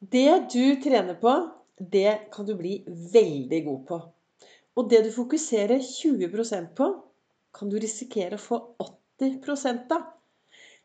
Det du trener på, det kan du bli veldig god på. Og det du fokuserer 20% på, kan du risikere å få 80 av.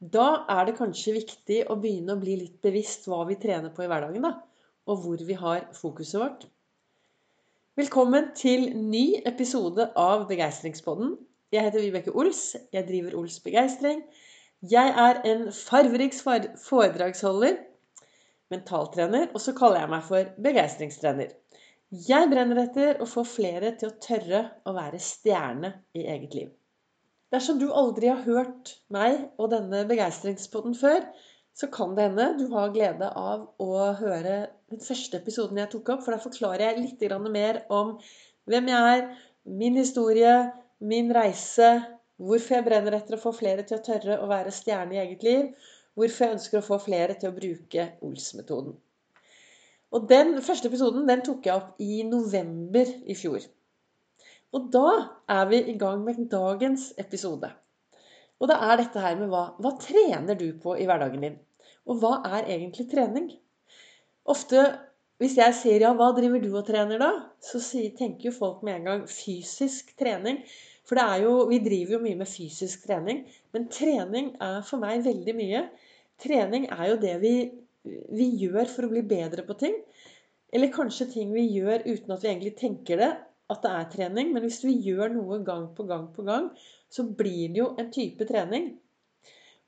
Da er det kanskje viktig å begynne å bli litt bevisst hva vi trener på i hverdagen, da. Og hvor vi har fokuset vårt. Velkommen til ny episode av Begeistringspodden. Jeg heter Vibeke Ols. Jeg driver Ols Begeistring. Jeg er en farverik foredragsholder mentaltrener, og så kaller jeg meg for begeistringstrener. Jeg brenner etter å få flere til å tørre å være stjerne i eget liv. Dersom du aldri har hørt meg og denne begeistringspodden før, så kan det hende du har glede av å høre den første episoden jeg tok opp, for der forklarer jeg litt mer om hvem jeg er, min historie, min reise, hvorfor jeg brenner etter å få flere til å tørre å være stjerne i eget liv, hvorfor jeg ønsker å få flere til å bruke Ols-metoden. Og Den første episoden den tok jeg opp i november i fjor. Og da er vi i gang med dagens episode. Og det er dette her med hva, hva trener du på i hverdagen din? Og hva er egentlig trening? Ofte hvis jeg sier ja, hva driver du og trener da? Så tenker jo folk med en gang fysisk trening. For det er jo, vi driver jo mye med fysisk trening. Men trening er for meg veldig mye Trening er jo det vi, vi gjør for å bli bedre på ting. Eller kanskje ting vi gjør uten at vi egentlig tenker det, at det er trening. Men hvis vi gjør noe gang på gang på gang, så blir det jo en type trening.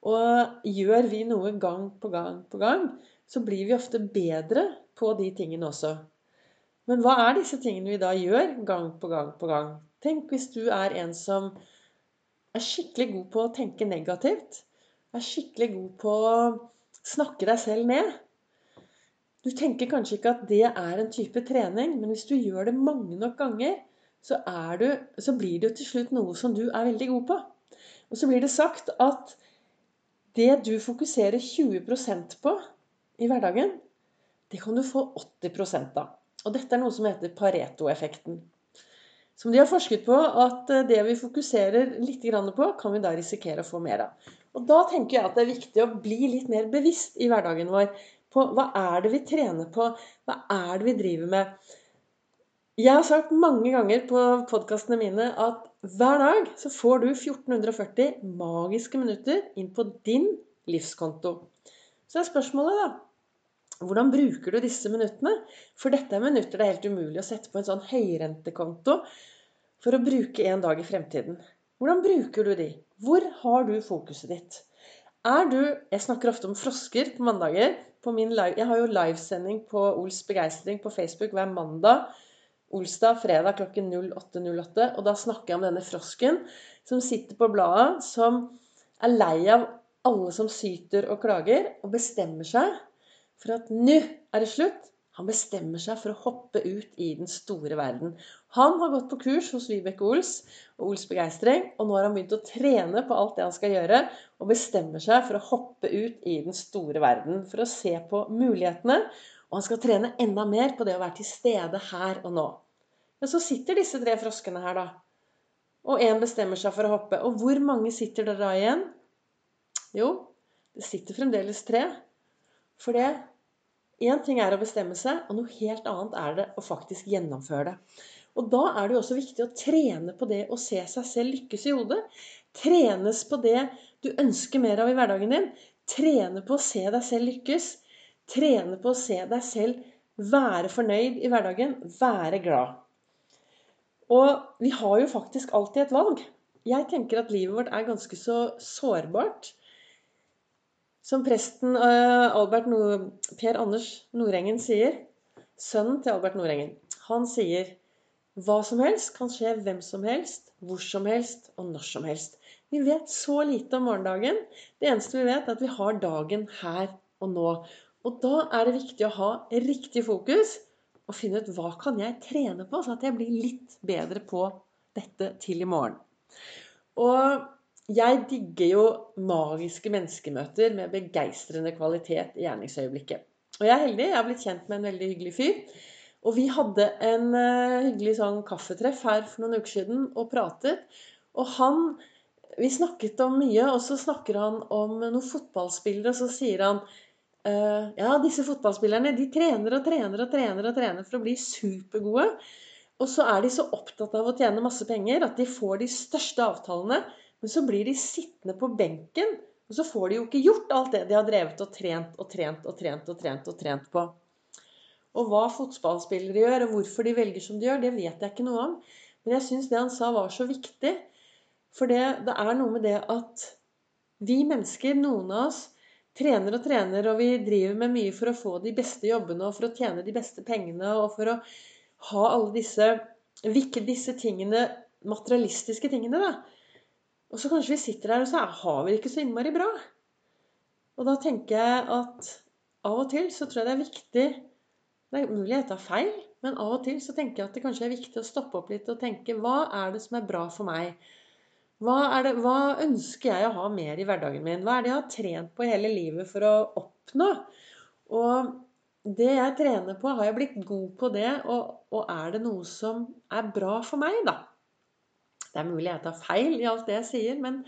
Og gjør vi noe gang på gang på gang, så blir vi ofte bedre på de tingene også. Men hva er disse tingene vi da gjør gang på gang på gang? Tenk hvis du er en som er skikkelig god på å tenke negativt er skikkelig god på å snakke deg selv ned. Du tenker kanskje ikke at det er en type trening, men hvis du gjør det mange nok ganger, så, du, så blir det jo til slutt noe som du er veldig god på. Og så blir det sagt at det du fokuserer 20% på i hverdagen, det kan du få 80% av. Og dette er noe som heter Pareto-effekten. Som de har forsket på at det vi fokuserer litt på, kan vi da risikere å få mer av. Og da tenker jeg at det er viktig å bli litt mer bevisst i hverdagen vår på hva er det vi trener på, hva er det vi driver med. Jeg har sagt mange ganger på podkastene mine at hver dag så får du 1440 magiske minutter inn på din livskonto. Så er spørsmålet, da Hvordan bruker du disse minuttene? For dette er minutter det er helt umulig å sette på en sånn høyrentekonto for å bruke en dag i fremtiden. Hvordan bruker du de? Hvor har du fokuset ditt? Er du Jeg snakker ofte om frosker på mandager. På live, jeg har jo livesending på Ols begeistring på Facebook hver mandag. Olsdag, fredag klokken 08.08. Og da snakker jeg om denne frosken som sitter på bladet, som er lei av alle som syter og klager, og bestemmer seg for at nå er det slutt. Han bestemmer seg for å hoppe ut i den store verden. Han har gått på kurs hos Vibeke Ols og Ols Begeistring, og nå har han begynt å trene på alt det han skal gjøre, og bestemmer seg for å hoppe ut i den store verden for å se på mulighetene. Og han skal trene enda mer på det å være til stede her og nå. Men så sitter disse tre froskene her, da. Og én bestemmer seg for å hoppe. Og hvor mange sitter det da igjen? Jo, det sitter fremdeles tre. For det Én ting er å bestemme seg, og noe helt annet er det å faktisk gjennomføre det. Og da er det jo også viktig å trene på det å se seg selv lykkes i hodet. Trenes på det du ønsker mer av i hverdagen din. Trene på å se deg selv lykkes. Trene på å se deg selv være fornøyd i hverdagen. Være glad. Og vi har jo faktisk alltid et valg. Jeg tenker at livet vårt er ganske så sårbart. Som presten eh, Albert Per Anders Nordengen sier, sønnen til Albert Nordengen, han sier hva som helst kan skje hvem som helst, hvor som helst og når som helst. Vi vet så lite om morgendagen. Det eneste vi vet, er at vi har dagen her og nå. Og da er det viktig å ha riktig fokus og finne ut hva kan jeg trene på, så at jeg blir litt bedre på dette til i morgen. Og jeg digger jo magiske menneskemøter med begeistrende kvalitet i gjerningsøyeblikket. Og jeg er heldig. Jeg har blitt kjent med en veldig hyggelig fyr. Og vi hadde en uh, hyggelig sånn kaffetreff her for noen uker siden og pratet. Og han Vi snakket om mye, og så snakker han om noen fotballspillere, og så sier han eh, Ja, disse fotballspillerne de trener og trener og trener og trener for å bli supergode. Og så er de så opptatt av å tjene masse penger at de får de største avtalene. Men så blir de sittende på benken, og så får de jo ikke gjort alt det de har drevet og trent og trent og trent og trent og trent på. Og hva fotballspillere gjør, og hvorfor de velger som de gjør, det vet jeg ikke noe om. Men jeg syns det han sa, var så viktig. For det, det er noe med det at vi mennesker, noen av oss, trener og trener, og vi driver med mye for å få de beste jobbene og for å tjene de beste pengene og for å ha alle disse, disse tingene, materialistiske tingene, da. Og så kanskje vi sitter der, og så har vi det ikke så innmari bra. Og da tenker jeg at av og til så tror jeg det er viktig Det er mulig jeg tar feil, men av og til så tenker jeg at det kanskje er viktig å stoppe opp litt og tenke Hva er det som er bra for meg? Hva, det, hva, ønsker jeg å ha mer i hverdagen min? Hva er det jeg har trent på hele livet for å oppnå? Og det jeg trener på, har jeg blitt god på det? Og, og er det noe som er bra for meg, da? Det er mulig jeg tar feil i alt det jeg sier, men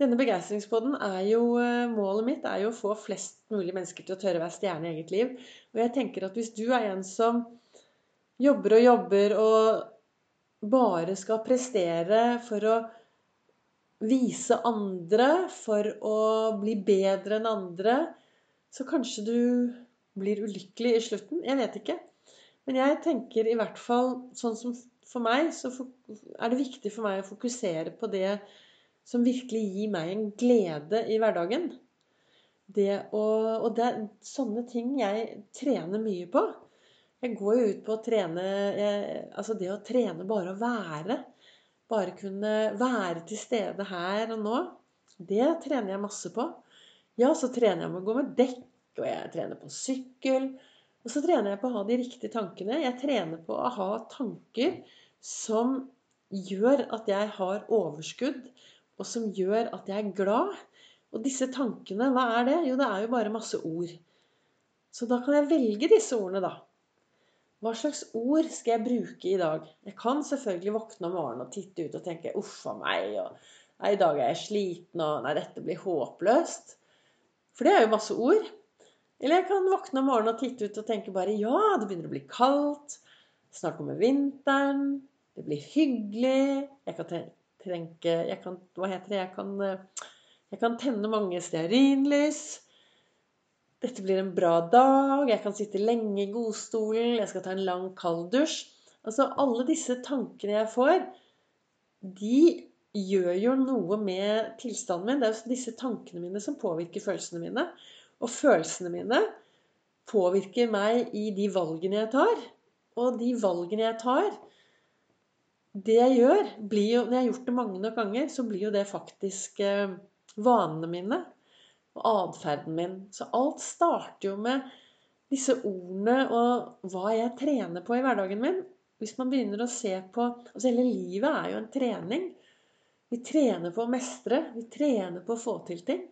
denne begeistringspodden er jo eh, Målet mitt er jo å få flest mulig mennesker til å tørre å være stjerne i eget liv. Og jeg tenker at hvis du er en som jobber og jobber og bare skal prestere for å vise andre for å bli bedre enn andre, så kanskje du blir ulykkelig i slutten. Jeg vet ikke. Men jeg tenker i hvert fall sånn som for meg, så er det viktig for meg å fokusere på det som virkelig gir meg en glede i hverdagen. Det å, og det er sånne ting jeg trener mye på. Jeg går jo ut på å trene jeg, Altså det å trene bare å være. Bare kunne være til stede her og nå. Det trener jeg masse på. Ja, så trener jeg med å gå med dekk, og jeg trener på sykkel. Og så trener jeg på å ha de riktige tankene. Jeg trener på å ha tanker som gjør at jeg har overskudd, og som gjør at jeg er glad. Og disse tankene, hva er det? Jo, det er jo bare masse ord. Så da kan jeg velge disse ordene, da. Hva slags ord skal jeg bruke i dag? Jeg kan selvfølgelig våkne om morgenen og titte ut og tenke 'uff a meg', og 'nei, i dag er jeg sliten', og 'nei, dette blir håpløst'. For det er jo masse ord. Eller jeg kan våkne om morgenen og titte ut og tenke bare 'ja, det begynner å bli kaldt', snart kommer vinteren, det blir hyggelig', jeg kan tenke jeg kan, Hva heter det? Jeg kan, jeg kan tenne mange stearinlys. Dette blir en bra dag, jeg kan sitte lenge i godstolen, jeg skal ta en lang, kald dusj. Altså alle disse tankene jeg får, de gjør jo noe med tilstanden min. Det er jo disse tankene mine som påvirker følelsene mine. Og følelsene mine påvirker meg i de valgene jeg tar. Og de valgene jeg tar Det jeg gjør, blir jo Når jeg har gjort det mange nok ganger, så blir jo det faktisk eh, vanene mine og atferden min. Så alt starter jo med disse ordene og hva jeg trener på i hverdagen min. Hvis man begynner å se på Altså hele livet er jo en trening. Vi trener på å mestre. Vi trener på å få til ting.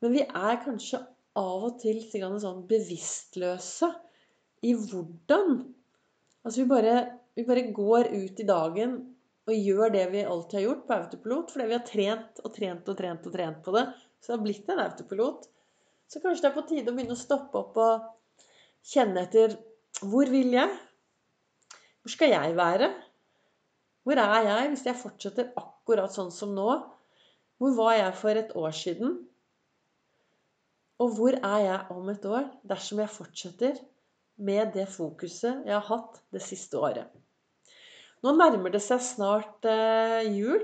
Men vi er kanskje av og til sånn bevisstløse i hvordan Altså vi bare, vi bare går ut i dagen og gjør det vi alltid har gjort på autopilot, fordi vi har trent og trent og trent og trent på det så det har blitt en autopilot. Så kanskje det er på tide å begynne å stoppe opp og kjenne etter Hvor vil jeg? Hvor skal jeg være? Hvor er jeg hvis jeg fortsetter akkurat sånn som nå? Hvor var jeg for et år siden? Og hvor er jeg om et år dersom jeg fortsetter med det fokuset jeg har hatt det siste året? Nå nærmer det seg snart eh, jul,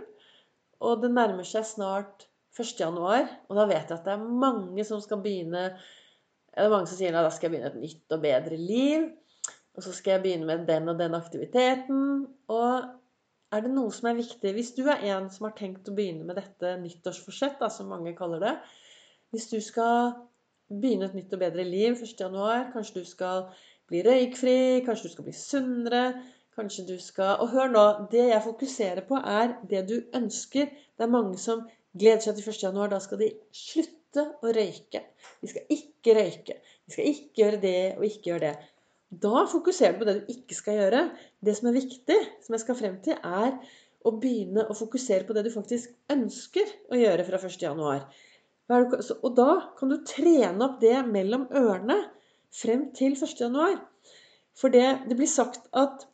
og det nærmer seg snart 1. januar, og da vet jeg at det er mange som skal begynne Det er mange som sier at da skal jeg begynne et nytt og bedre liv. Og så skal jeg begynne med den og den aktiviteten. Og er det noe som er viktig Hvis du er en som har tenkt å begynne med dette nyttårsforsett, da, som mange kaller det Hvis du skal begynne et nytt og bedre liv 1. januar, kanskje du skal bli røykfri, kanskje du skal bli sunnere, kanskje du skal Og hør nå, det jeg fokuserer på, er det du ønsker. Det er mange som gleder seg til 1. januar. Da skal de slutte å røyke. De skal ikke røyke. De skal ikke gjøre det og ikke gjøre det. Da fokuserer du på det du ikke skal gjøre. Det som er viktig, som jeg skal frem til, er å begynne å fokusere på det du faktisk ønsker å gjøre fra 1. Og da kan du trene opp det mellom ørene frem til 1.1. For det, det, blir sagt at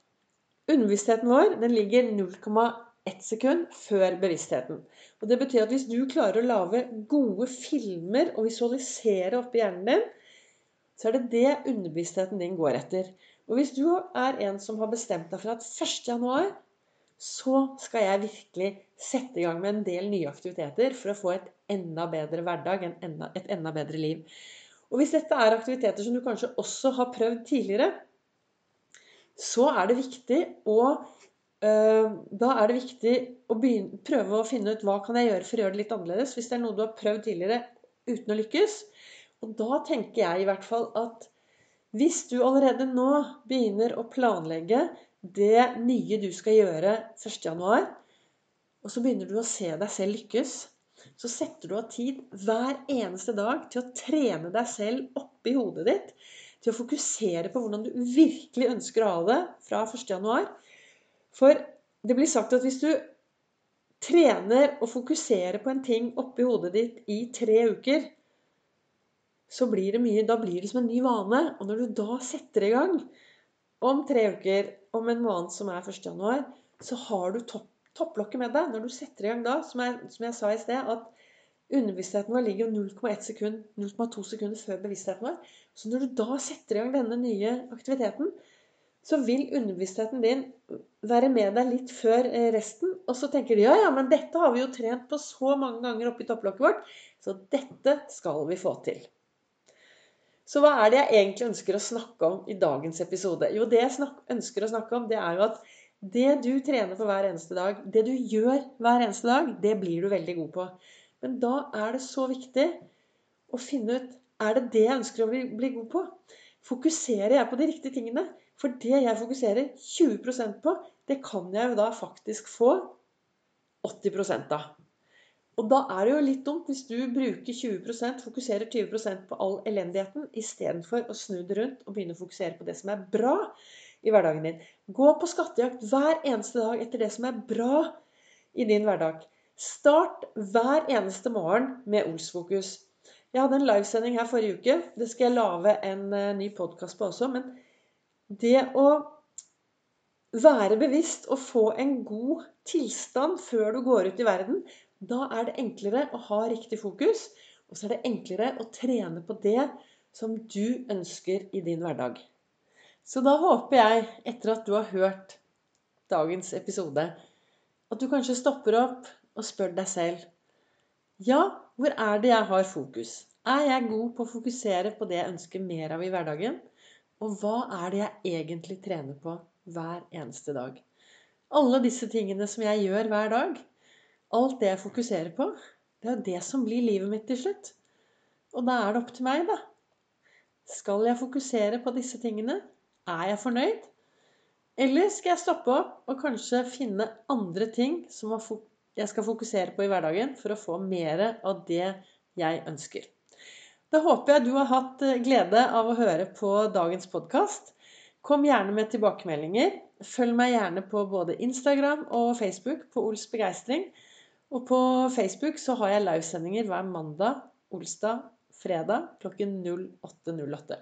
underbevisstheten vår den ligger 0,1 sekund før bevisstheten. Og Det betyr at hvis du klarer å lage gode filmer og visualisere oppi hjernen din, så er det det underbevisstheten din går etter. Og hvis du er en som har bestemt deg for at 1.1 så skal jeg virkelig sette i gang med en del nye aktiviteter for å få et enda bedre hverdag, et enda bedre liv. Og hvis dette er aktiviteter som du kanskje også har prøvd tidligere, så er det viktig å øh, da er det viktig å begynne, prøve å finne ut hva kan jeg gjøre for å gjøre det litt annerledes. Hvis det er noe du har prøvd tidligere uten å lykkes. Og da tenker jeg i hvert fall at hvis du allerede nå begynner å planlegge det nye du skal gjøre 1.1., og så begynner du å se deg selv lykkes, så setter du av tid hver eneste dag til å trene deg selv oppi hodet ditt. Til å fokusere på hvordan du virkelig ønsker å ha det fra 1.1. For det blir sagt at hvis du trener og fokuserer på en ting oppi hodet ditt i tre uker, så blir det mye, da blir det som en ny vane. Og når du da setter i gang om tre uker, om en måned som er 1. januar, så har du topp, topplokket med deg. Når du setter i gang da, som jeg, som jeg sa i sted, at underbevisstheten vår ligger 0,1 sekund, 0,2 sekunder før bevisstheten vår. Så når du da setter i gang denne nye aktiviteten, så vil underbevisstheten din være med deg litt før eh, resten. Og så tenker de ja, ja, men dette har vi jo trent på så mange ganger oppi topplokket vårt, så dette skal vi få til. Så hva er det jeg egentlig ønsker å snakke om i dagens episode? Jo, det jeg ønsker å snakke om, det er jo at det du trener på hver eneste dag, det du gjør hver eneste dag, det blir du veldig god på. Men da er det så viktig å finne ut er det det jeg ønsker å bli, bli god på. Fokuserer jeg på de riktige tingene? For det jeg fokuserer 20% på, det kan jeg jo da faktisk få 80 av. Og da er det jo litt dumt hvis du bruker 20% fokuserer 20% på all elendigheten, istedenfor å snu det rundt og begynne å fokusere på det som er bra i hverdagen din. Gå på skattejakt hver eneste dag etter det som er bra i din hverdag. Start hver eneste morgen med Olsfokus. Jeg hadde en livesending her forrige uke. Det skal jeg lage en uh, ny podkast på også. Men det å være bevisst og få en god tilstand før du går ut i verden, da er det enklere å ha riktig fokus, og så er det enklere å trene på det som du ønsker i din hverdag. Så da håper jeg, etter at du har hørt dagens episode, at du kanskje stopper opp og spør deg selv Ja, hvor er det jeg har fokus? Er jeg god på å fokusere på det jeg ønsker mer av i hverdagen? Og hva er det jeg egentlig trener på hver eneste dag? Alle disse tingene som jeg gjør hver dag, Alt det jeg fokuserer på, det er det som blir livet mitt til slutt. Og da er det opp til meg, da. Skal jeg fokusere på disse tingene? Er jeg fornøyd? Eller skal jeg stoppe opp og kanskje finne andre ting som jeg skal fokusere på i hverdagen for å få mer av det jeg ønsker? Da håper jeg du har hatt eh, glede av å høre på dagens podkast. Kom gjerne med tilbakemeldinger. Følg meg gjerne på både Instagram og Facebook på Ols begeistring. Og på Facebook så har jeg livesendinger hver mandag, olsdag, fredag klokken 08.08.